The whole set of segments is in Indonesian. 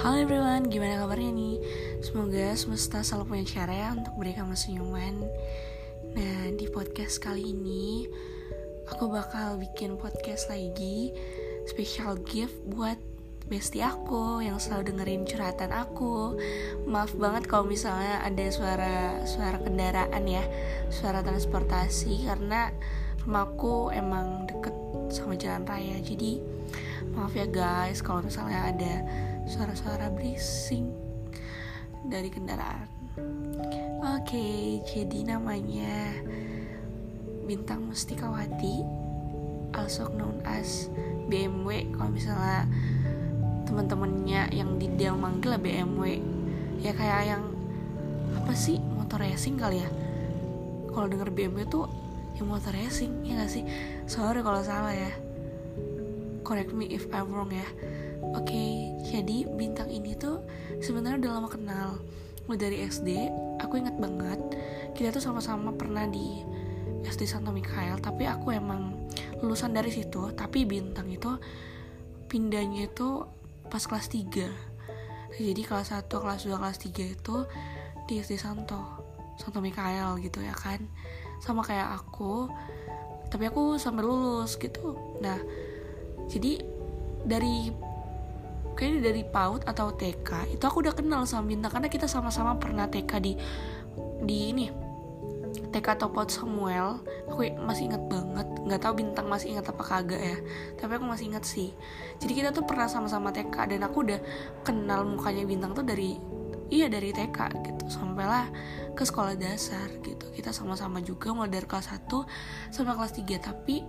Halo everyone, gimana kabarnya nih? Semoga semesta selalu punya cara ya untuk beri kamu senyuman. Nah, di podcast kali ini Aku bakal bikin podcast lagi Special gift buat bestie aku yang selalu dengerin curhatan aku. Maaf banget kalau misalnya ada suara suara kendaraan ya Suara transportasi karena rumahku emang deket sama jalan raya. Jadi maaf ya guys kalau misalnya ada suara-suara berising dari kendaraan. Oke okay, jadi namanya Bintang Mustikawati also known as BMW kalau misalnya teman-temannya yang di Del manggil BMW ya kayak yang apa sih motor racing kali ya? Kalau denger BMW tuh yang motor racing ya gak sih? Sorry kalau salah ya correct me if I'm wrong ya. Oke okay, jadi bintang ini tuh sebenarnya udah lama kenal. Mulai dari SD aku ingat banget kita tuh sama-sama pernah di SD Santo Mikael tapi aku emang lulusan dari situ tapi bintang itu pindahnya itu pas kelas 3 jadi kelas 1, kelas 2, kelas 3 itu di SD Santo Santo Mikael gitu ya kan. Sama kayak aku tapi aku sampai lulus gitu. Nah jadi dari kayaknya dari PAUD atau TK itu aku udah kenal sama Bintang karena kita sama-sama pernah TK di di ini TK atau PAUD Samuel. Aku masih ingat banget nggak tahu Bintang masih ingat apa kagak ya tapi aku masih ingat sih. Jadi kita tuh pernah sama-sama TK dan aku udah kenal mukanya Bintang tuh dari iya dari TK gitu. Sampailah ke sekolah dasar gitu. Kita sama-sama juga mulai dari kelas 1 sampai kelas 3 tapi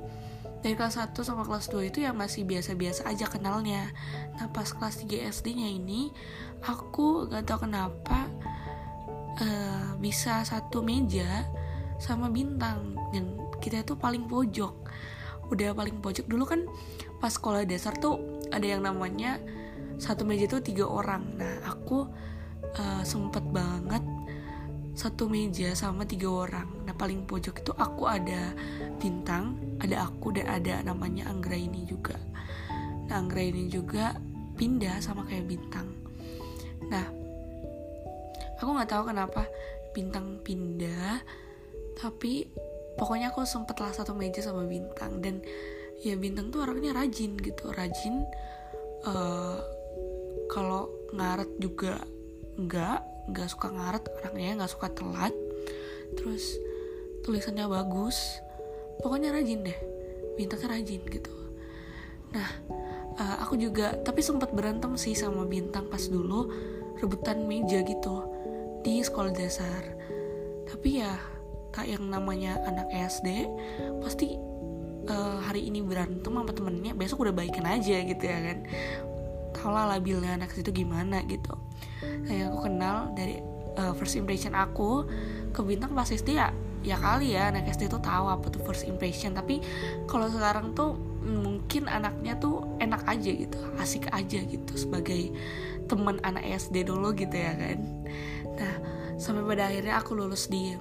dari kelas 1 sama kelas 2 itu ya masih biasa-biasa aja kenalnya. Nah pas kelas 3 SD nya ini aku gak tau kenapa uh, bisa satu meja sama bintang. Dan kita itu paling pojok. Udah paling pojok. Dulu kan pas sekolah dasar tuh ada yang namanya satu meja tuh tiga orang. Nah aku uh, sempet banget satu meja sama tiga orang paling pojok itu aku ada bintang ada aku dan ada namanya Anggra ini juga. Nah Anggra ini juga pindah sama kayak bintang. Nah aku nggak tahu kenapa bintang pindah tapi pokoknya aku sempet lah satu meja sama bintang. Dan ya bintang tuh orangnya rajin gitu rajin uh, kalau ngaret juga enggak nggak suka ngaret anaknya nggak suka telat. Terus tulisannya bagus pokoknya rajin deh. Bintangnya rajin gitu. Nah uh, aku juga tapi sempat berantem sih sama bintang pas dulu rebutan meja gitu di sekolah dasar. Tapi ya tak yang namanya anak SD pasti uh, hari ini berantem sama temennya besok udah baikan aja gitu ya kan. Tau labilnya anak situ gimana gitu. Yang aku kenal dari uh, first impression aku ke bintang pas SD ya ya kali ya anak SD tuh tahu apa tuh first impression. Tapi kalau sekarang tuh mungkin anaknya tuh enak aja gitu asik aja gitu sebagai teman anak SD dulu gitu ya kan. Nah sampai pada akhirnya aku lulus di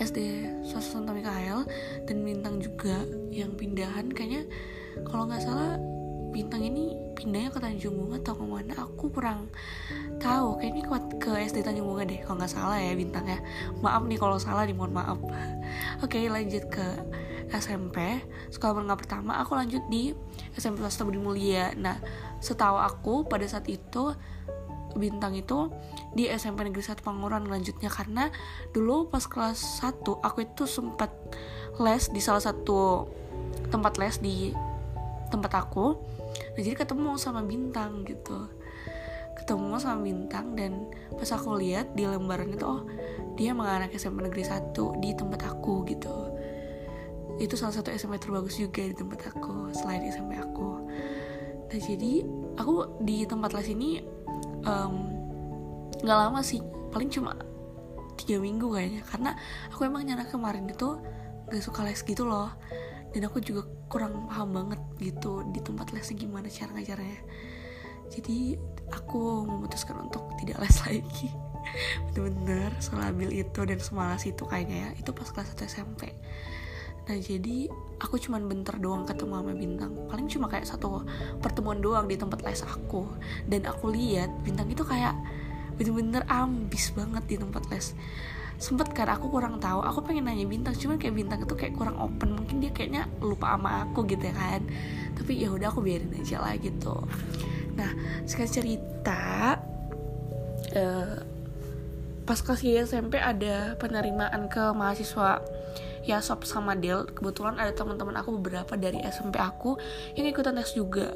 SD Swasta Santo Mikael dan bintang juga yang pindahan. Kayaknya kalau nggak salah bintang ini pindahnya ke Tanjung Bunga atau ke mana? Aku kurang tahu. Kayaknya ke, ke SD Tanjung Bunga deh kalau nggak salah ya bintangnya maaf nih kalau salah nih mohon maaf. Oke lanjut ke SMP sekolah menengah pertama aku lanjut di SMP Swasta Budi Mulia. Nah setahu aku pada saat itu bintang itu di SMP Negeri 1 Panguran lanjutnya. Karena dulu pas kelas 1 aku itu sempat les di salah satu tempat les di tempat aku nah jadi ketemu sama bintang gitu. Ketemu sama bintang dan pas aku lihat di lembaran itu oh dia anak SMP negeri 1 di tempat aku gitu. Itu salah satu SMP terbagus juga di tempat aku selain SMP aku. Nah jadi aku di tempat les ini nggak um, lama sih paling cuma tiga minggu kayaknya. Karena aku emang nyana kemarin itu gak suka les gitu loh. Dan aku juga kurang paham banget gitu di tempat lesnya gimana cara ngajarnya. Jadi aku memutuskan untuk tidak les lagi. Bener-bener selabil itu dan semalas itu kayaknya ya. Itu pas kelas 1 SMP nah jadi aku cuman bentar doang ketemu sama bintang. Paling cuma kayak satu pertemuan doang di tempat les aku. Dan aku lihat bintang itu kayak bener-bener ambis banget di tempat les sempet kan aku kurang tahu. Aku pengen nanya bintang cuman kayak bintang itu kayak kurang open. Mungkin dia kayaknya lupa sama aku gitu ya kan. Tapi ya udah aku biarin aja lah gitu. Nah sekarang cerita uh, pas kelas SMP ada penerimaan ke mahasiswa ya sob sama Del kebetulan ada teman-teman aku beberapa dari SMP aku yang ikutan tes juga.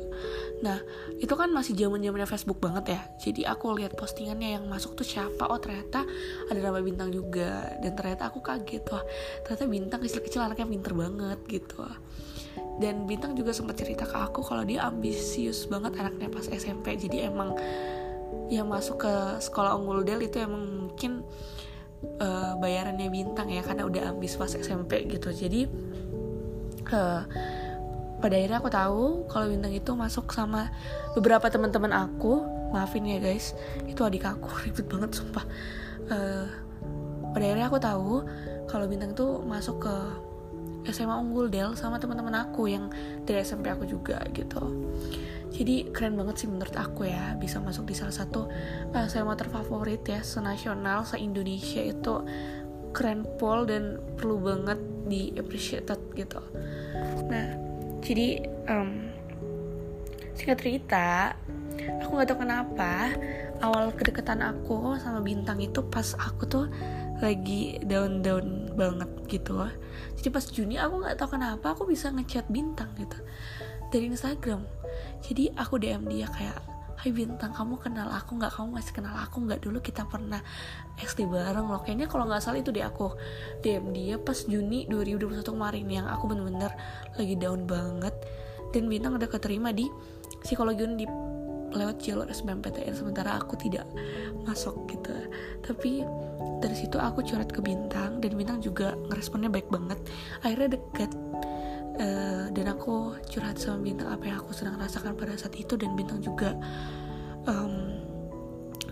Nah itu kan masih zaman zamannya Facebook banget ya. Jadi aku lihat postingannya yang masuk tuh siapa? Oh ternyata ada nama bintang juga. Dan ternyata aku kaget wah ternyata bintang kecil-kecil anaknya pinter banget gitu. Dan bintang juga sempat cerita ke aku kalau dia ambisius banget anaknya pas SMP jadi emang ya masuk ke sekolah unggul Del itu emang mungkin uh, bayarannya bintang ya karena udah ambis pas SMP gitu. Jadi uh, pada akhirnya aku tahu kalau bintang itu masuk sama beberapa teman-teman aku. Maafin ya guys. Itu adik aku ribet banget sumpah. Uh, pada akhirnya aku tahu kalau bintang itu masuk ke SMA Unggul Del sama teman-teman aku yang dari SMP aku juga gitu. Jadi keren banget sih menurut aku ya bisa masuk di salah satu uh, SMA terfavorit ya senasional se Indonesia itu keren pol dan perlu banget di appreciated gitu. Nah jadi um, singkat cerita aku nggak tahu kenapa awal kedekatan aku sama bintang itu pas aku tuh lagi down down banget gitu jadi pas Juni aku nggak tahu kenapa aku bisa ngechat bintang gitu dari Instagram jadi aku DM dia kayak Hai bintang, kamu kenal aku nggak? Kamu masih kenal aku nggak? Dulu kita pernah SD bareng loh. Kayaknya kalau nggak salah itu deh aku DM dia pas Juni 2021 kemarin yang aku bener-bener lagi down banget. Dan bintang udah keterima di psikologi di lewat jalur SBMPTN sementara aku tidak masuk gitu. Tapi dari situ aku curhat ke bintang dan bintang juga ngeresponnya baik banget. Akhirnya deket uh, dan aku curhat sama bintang apa yang aku sedang rasakan pada saat itu dan bintang juga um,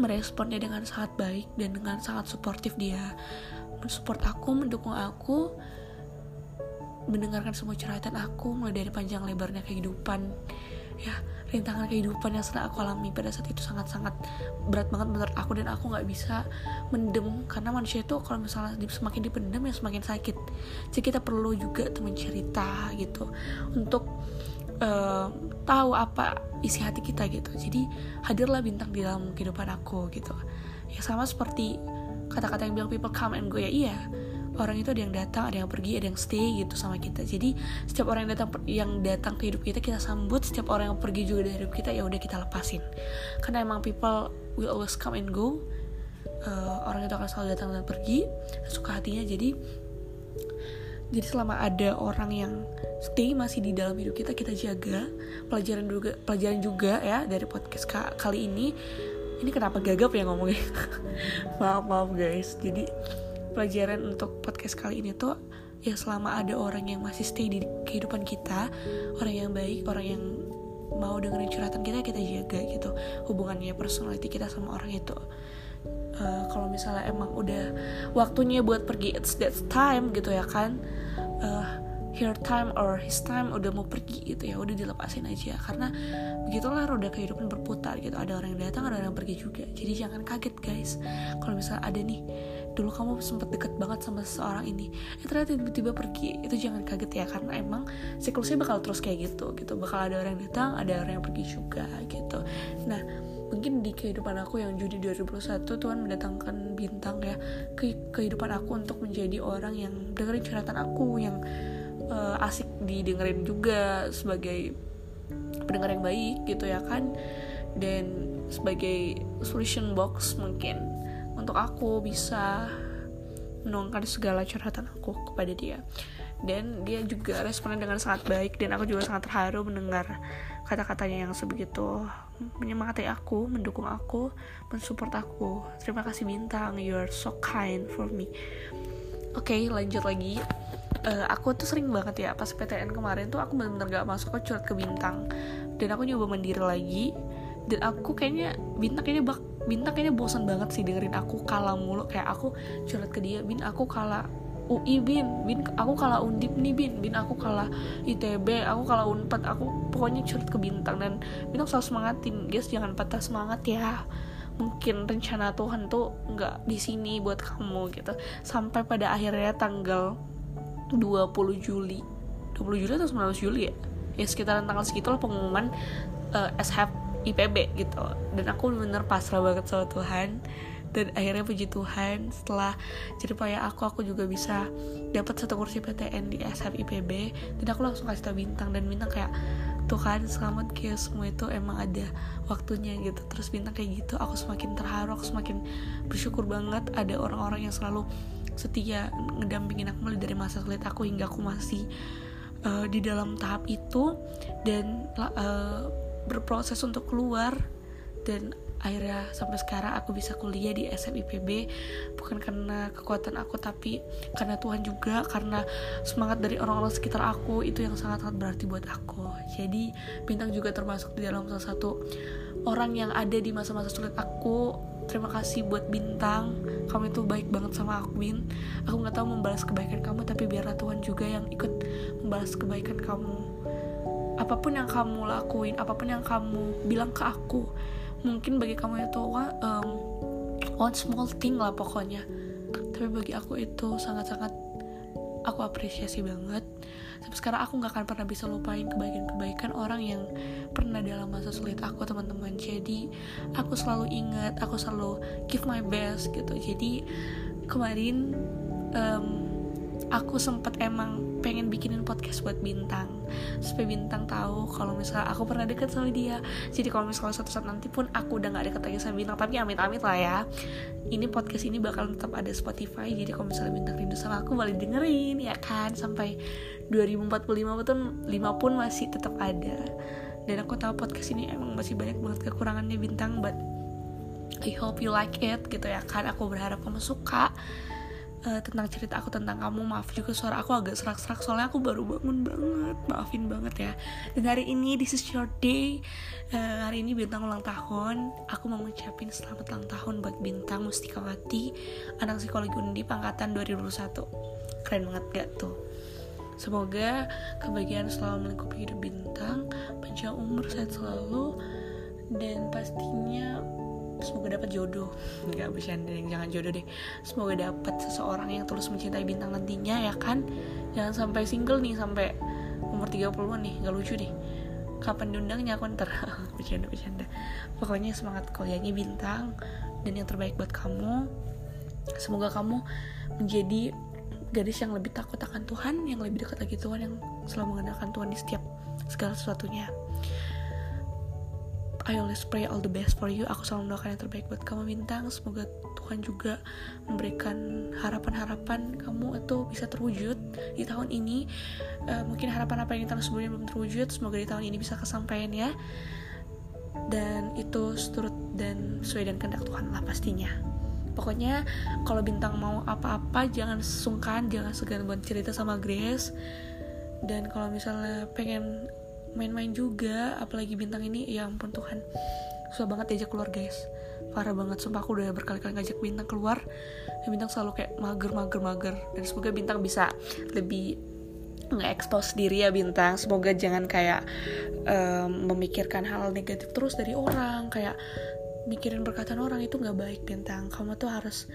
meresponnya dengan sangat baik dan dengan sangat suportif dia mensupport aku mendukung aku mendengarkan semua curhatan aku mulai dari panjang lebarnya kehidupan ya rintangan kehidupan yang sedang aku alami pada saat itu sangat-sangat berat banget menurut aku dan aku nggak bisa mendem. Karena manusia itu kalau misalnya semakin dipendam ya semakin sakit. Jadi kita perlu juga teman cerita gitu untuk uh, tahu apa isi hati kita gitu. Jadi hadirlah bintang di dalam kehidupan aku gitu. Ya sama seperti kata-kata yang bilang people come and go. Ya iya orang itu ada yang datang ada yang pergi ada yang stay gitu sama kita. Jadi setiap orang yang datang yang datang ke hidup kita kita sambut. Setiap orang yang pergi juga dari hidup kita ya udah kita lepasin. Karena emang people will always come and go. Uh, orang itu akan selalu datang dan pergi. Suka hatinya. Jadi jadi selama ada orang yang stay masih di dalam hidup kita kita jaga. Pelajaran juga pelajaran juga ya dari podcast kali ini. Ini kenapa gagap ya ngomongnya? Maaf maaf guys. Jadi pelajaran untuk podcast kali ini tuh ya selama ada orang yang masih stay di kehidupan kita orang yang baik orang yang mau dengerin curhatan kita kita jaga gitu hubungannya personality kita sama orang itu. Uh, kalau misalnya emang udah waktunya buat pergi it's that time gitu ya kan. Uh, her time or his time udah mau pergi gitu ya udah dilepasin aja. Karena begitulah roda kehidupan berputar gitu. Ada orang yang datang ada orang yang pergi juga. Jadi jangan kaget guys. Kalau misalnya ada nih dulu kamu sempat deket banget sama seseorang ini. Eh ternyata tiba-tiba pergi. Itu jangan kaget ya karena emang siklusnya bakal terus kayak gitu gitu. Bakal ada orang yang datang ada orang yang pergi juga gitu. Nah mungkin di kehidupan aku yang Juni 2021 Tuhan mendatangkan bintang ya ke kehidupan aku untuk menjadi orang yang dengerin curhatan aku yang uh, asik didengerin juga sebagai pendengar yang baik gitu ya kan. Dan sebagai solution box mungkin untuk aku bisa menuangkan segala curhatan aku kepada dia dan dia juga responnya dengan sangat baik dan aku juga sangat terharu mendengar kata-katanya yang sebegitu menyemangati aku, mendukung aku, mensupport aku. Terima kasih bintang, you're so kind for me. Oke, okay, lanjut lagi. Uh, aku tuh sering banget ya pas PTN kemarin tuh aku bener-bener gak masuk ke curhat ke bintang dan aku nyoba mandiri lagi dan aku kayaknya bintang kayaknya bak bintang kayaknya bosan banget sih dengerin aku kalah mulu. Kayak aku curhat ke dia bin aku kalah UI bin. Bin aku kalah undip nih bin. Bin aku kalah itb aku kalah unpad. Aku pokoknya curhat ke bintang dan bintang selalu semangatin. Guys jangan patah semangat ya. Mungkin rencana Tuhan tuh nggak di sini buat kamu gitu. Sampai pada akhirnya tanggal 20 Juli. 20 Juli atau 19 Juli ya? Ya sekitaran tanggal segitu lah pengumuman uh, eh, SHF IPB gitu. Dan aku bener-bener pasrah banget sama Tuhan. Dan akhirnya puji Tuhan setelah jadi payah aku aku juga bisa dapat satu kursi PTN di SFIPB dan aku langsung kasih tau bintang dan bintang kayak tuh kan selamat guys semua itu emang ada waktunya gitu. Terus bintang kayak gitu aku semakin terharu aku semakin bersyukur banget ada orang-orang yang selalu setia ngedampingin aku mulai dari masa sulit aku hingga aku masih uh, di dalam tahap itu. Dan uh, berproses untuk keluar. Dan akhirnya sampai sekarang aku bisa kuliah di SMIPB bukan karena kekuatan aku tapi karena Tuhan juga karena semangat dari orang-orang sekitar aku itu yang sangat-sangat berarti buat aku. Jadi bintang juga termasuk di dalam salah satu orang yang ada di masa-masa sulit aku. Terima kasih buat bintang. Kamu itu baik banget sama aku bin aku nggak tahu membalas kebaikan kamu tapi biarlah Tuhan juga yang ikut membalas kebaikan kamu apa pun yang kamu lakuin apa pun yang kamu bilang ke aku mungkin bagi kamu itu um, one small thing lah pokoknya. Tapi bagi aku itu sangat-sangat aku apresiasi banget. Sampai sekarang aku nggak akan pernah bisa lupain kebaikan-kebaikan orang yang pernah dalam masa sulit aku teman-teman. Jadi aku selalu ingat aku selalu give my best gitu. Jadi kemarin um, aku sempet emang pengen bikinin podcast buat bintang. Supaya bintang tahu kalau misalnya aku pernah deket sama dia. Jadi kalau misalnya suatu saat nanti pun aku udah nggak deket lagi sama bintang tapi amit-amit lah ya. Ini podcast ini bakal tetap ada Spotify jadi kalau misalnya bintang rindu sama aku boleh dengerin ya kan? Sampai 2045 pun 5 pun masih tetap ada. Dan aku tahu podcast ini emang masih banyak banget kekurangannya bintang but I hope you like it gitu ya kan? Aku berharap kamu suka uh, tentang cerita aku tentang kamu maaf juga suara aku agak serak-serak soalnya aku baru bangun banget maafin banget ya. Dan hari ini this is your day. Uh, hari ini bintang ulang tahun. Aku mau ngucapin selamat ulang tahun buat bintang Mustikawati anak psikologi undip angkatan 2021 keren banget gak tuh? Semoga kebahagiaan selalu melingkupi hidup bintang, panjang umur sehat selalu, dan pastinya semoga dapat jodoh. Nggak bercanda jangan jodoh deh. Semoga dapat seseorang yang tulus mencintai bintang nantinya ya kan? Jangan sampai single nih sampai umur 30-an nih nggak lucu deh. Kapan diundangnya aku ntar? Bercanda bercanda. Pokoknya semangat kuliahnya bintang dan yang terbaik buat kamu. Semoga kamu menjadi gadis yang lebih takut akan Tuhan yang lebih dekat lagi Tuhan yang selalu mengandalkan Tuhan di setiap segala sesuatunya I always pray all the best for you. Aku selalu mendoakan yang terbaik buat kamu bintang. Semoga Tuhan juga memberikan harapan-harapan kamu itu bisa terwujud di tahun ini. Uh, mungkin harapan apa yang kita sebelumnya belum terwujud semoga di tahun ini bisa kesampaian ya. Dan itu seturut dan sesuai dengan kehendak Tuhan lah pastinya. Pokoknya kalau bintang mau apa-apa jangan sungkan jangan segan buat cerita sama Grace. Dan kalau misalnya pengen main-main juga apalagi bintang ini ya ampun Tuhan. Susah banget diajak keluar guys. Parah banget sumpah aku udah berkali-kali ngajak bintang keluar. Dan bintang selalu kayak mager mager mager dan semoga bintang bisa lebih nge-expose diri ya bintang. Semoga jangan kayak um, memikirkan hal negatif terus dari orang. Kayak mikirin perkataan orang itu nggak baik bintang. Kamu tuh harus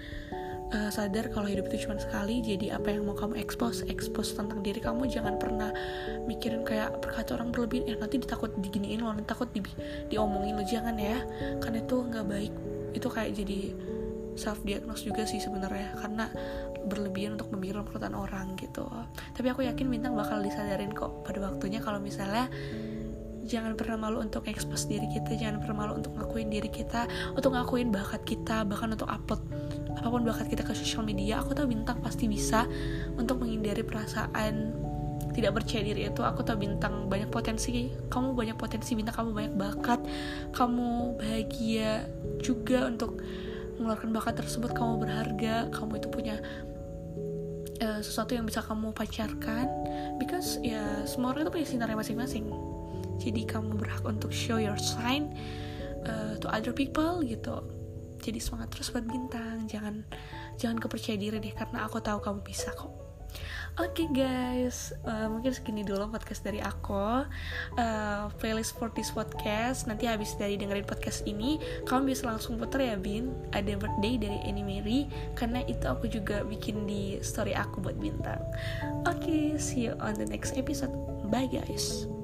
uh, sadar kalau hidup itu cuma sekali jadi apa yang mau kamu expose expose tentang diri kamu jangan pernah mikirin kayak berkata orang berlebihan. Eh nanti ditakut diginiin lo nanti takut di, diomongin lo jangan ya. Karena itu nggak baik. Itu kayak jadi self diagnose juga sih sebenarnya karena berlebihan untuk memikirkan perkataan orang gitu. Tapi aku yakin bintang bakal disadarin kok pada waktunya kalau misalnya jangan pernah malu untuk expose diri kita jangan pernah malu untuk ngakuin diri kita untuk ngakuin bakat kita bahkan untuk upload apa pun bakat kita ke sosial media. Aku tahu bintang pasti bisa untuk menghindari perasaan tidak percaya diri itu. Aku tahu bintang banyak potensi. Kamu banyak potensi bintang kamu banyak bakat. Kamu bahagia juga untuk mengeluarkan bakat tersebut. Kamu berharga kamu itu punya uh, sesuatu yang bisa kamu pacarkan because ya semua orang itu punya sinarnya masing-masing jadi kamu berhak untuk show your sign uh, to other people gitu. Jadi semangat terus buat bintang. Jangan jangan kepercaya diri deh karena aku tahu kamu bisa kok. Oke okay guys, uh, mungkin segini dulu podcast dari aku. Uh, Playlist for this podcast. Nanti habis dari dengerin podcast ini Kamu bisa langsung puter ya Bin. Ada birthday dari Annie Mary. Karena itu aku juga bikin di story aku buat bintang. Oke, okay, see you on the next episode. Bye guys